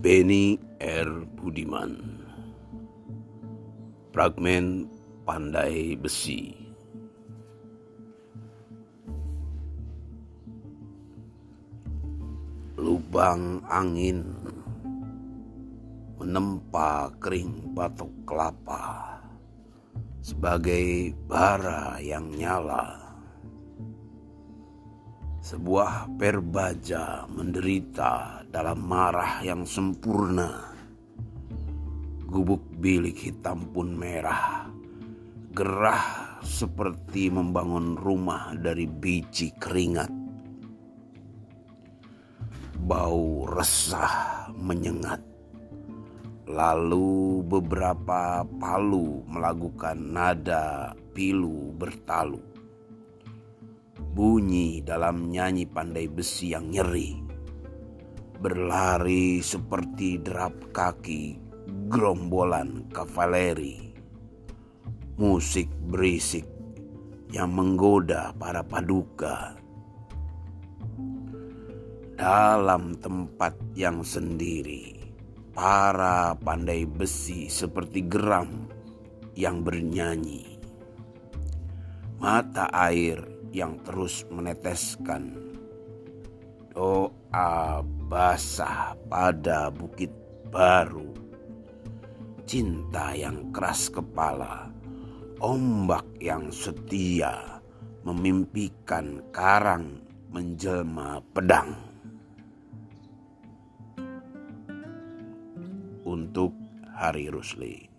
Benny R. Budiman. Fragmen Pandai Besi. Lubang angin menempa kering batok kelapa sebagai bara yang nyala sebuah perbaja menderita dalam marah yang sempurna. Gubuk bilik hitam pun merah, gerah seperti membangun rumah dari biji keringat. Bau resah menyengat. Lalu beberapa palu melakukan nada pilu bertalu bunyi dalam nyanyi pandai besi yang nyeri. Berlari seperti derap kaki gerombolan kavaleri. Musik berisik yang menggoda para paduka. Dalam tempat yang sendiri, para pandai besi seperti geram yang bernyanyi. Mata air yang terus meneteskan doa basah pada bukit baru, cinta yang keras kepala, ombak yang setia memimpikan karang menjelma pedang. Untuk Hari Rusli.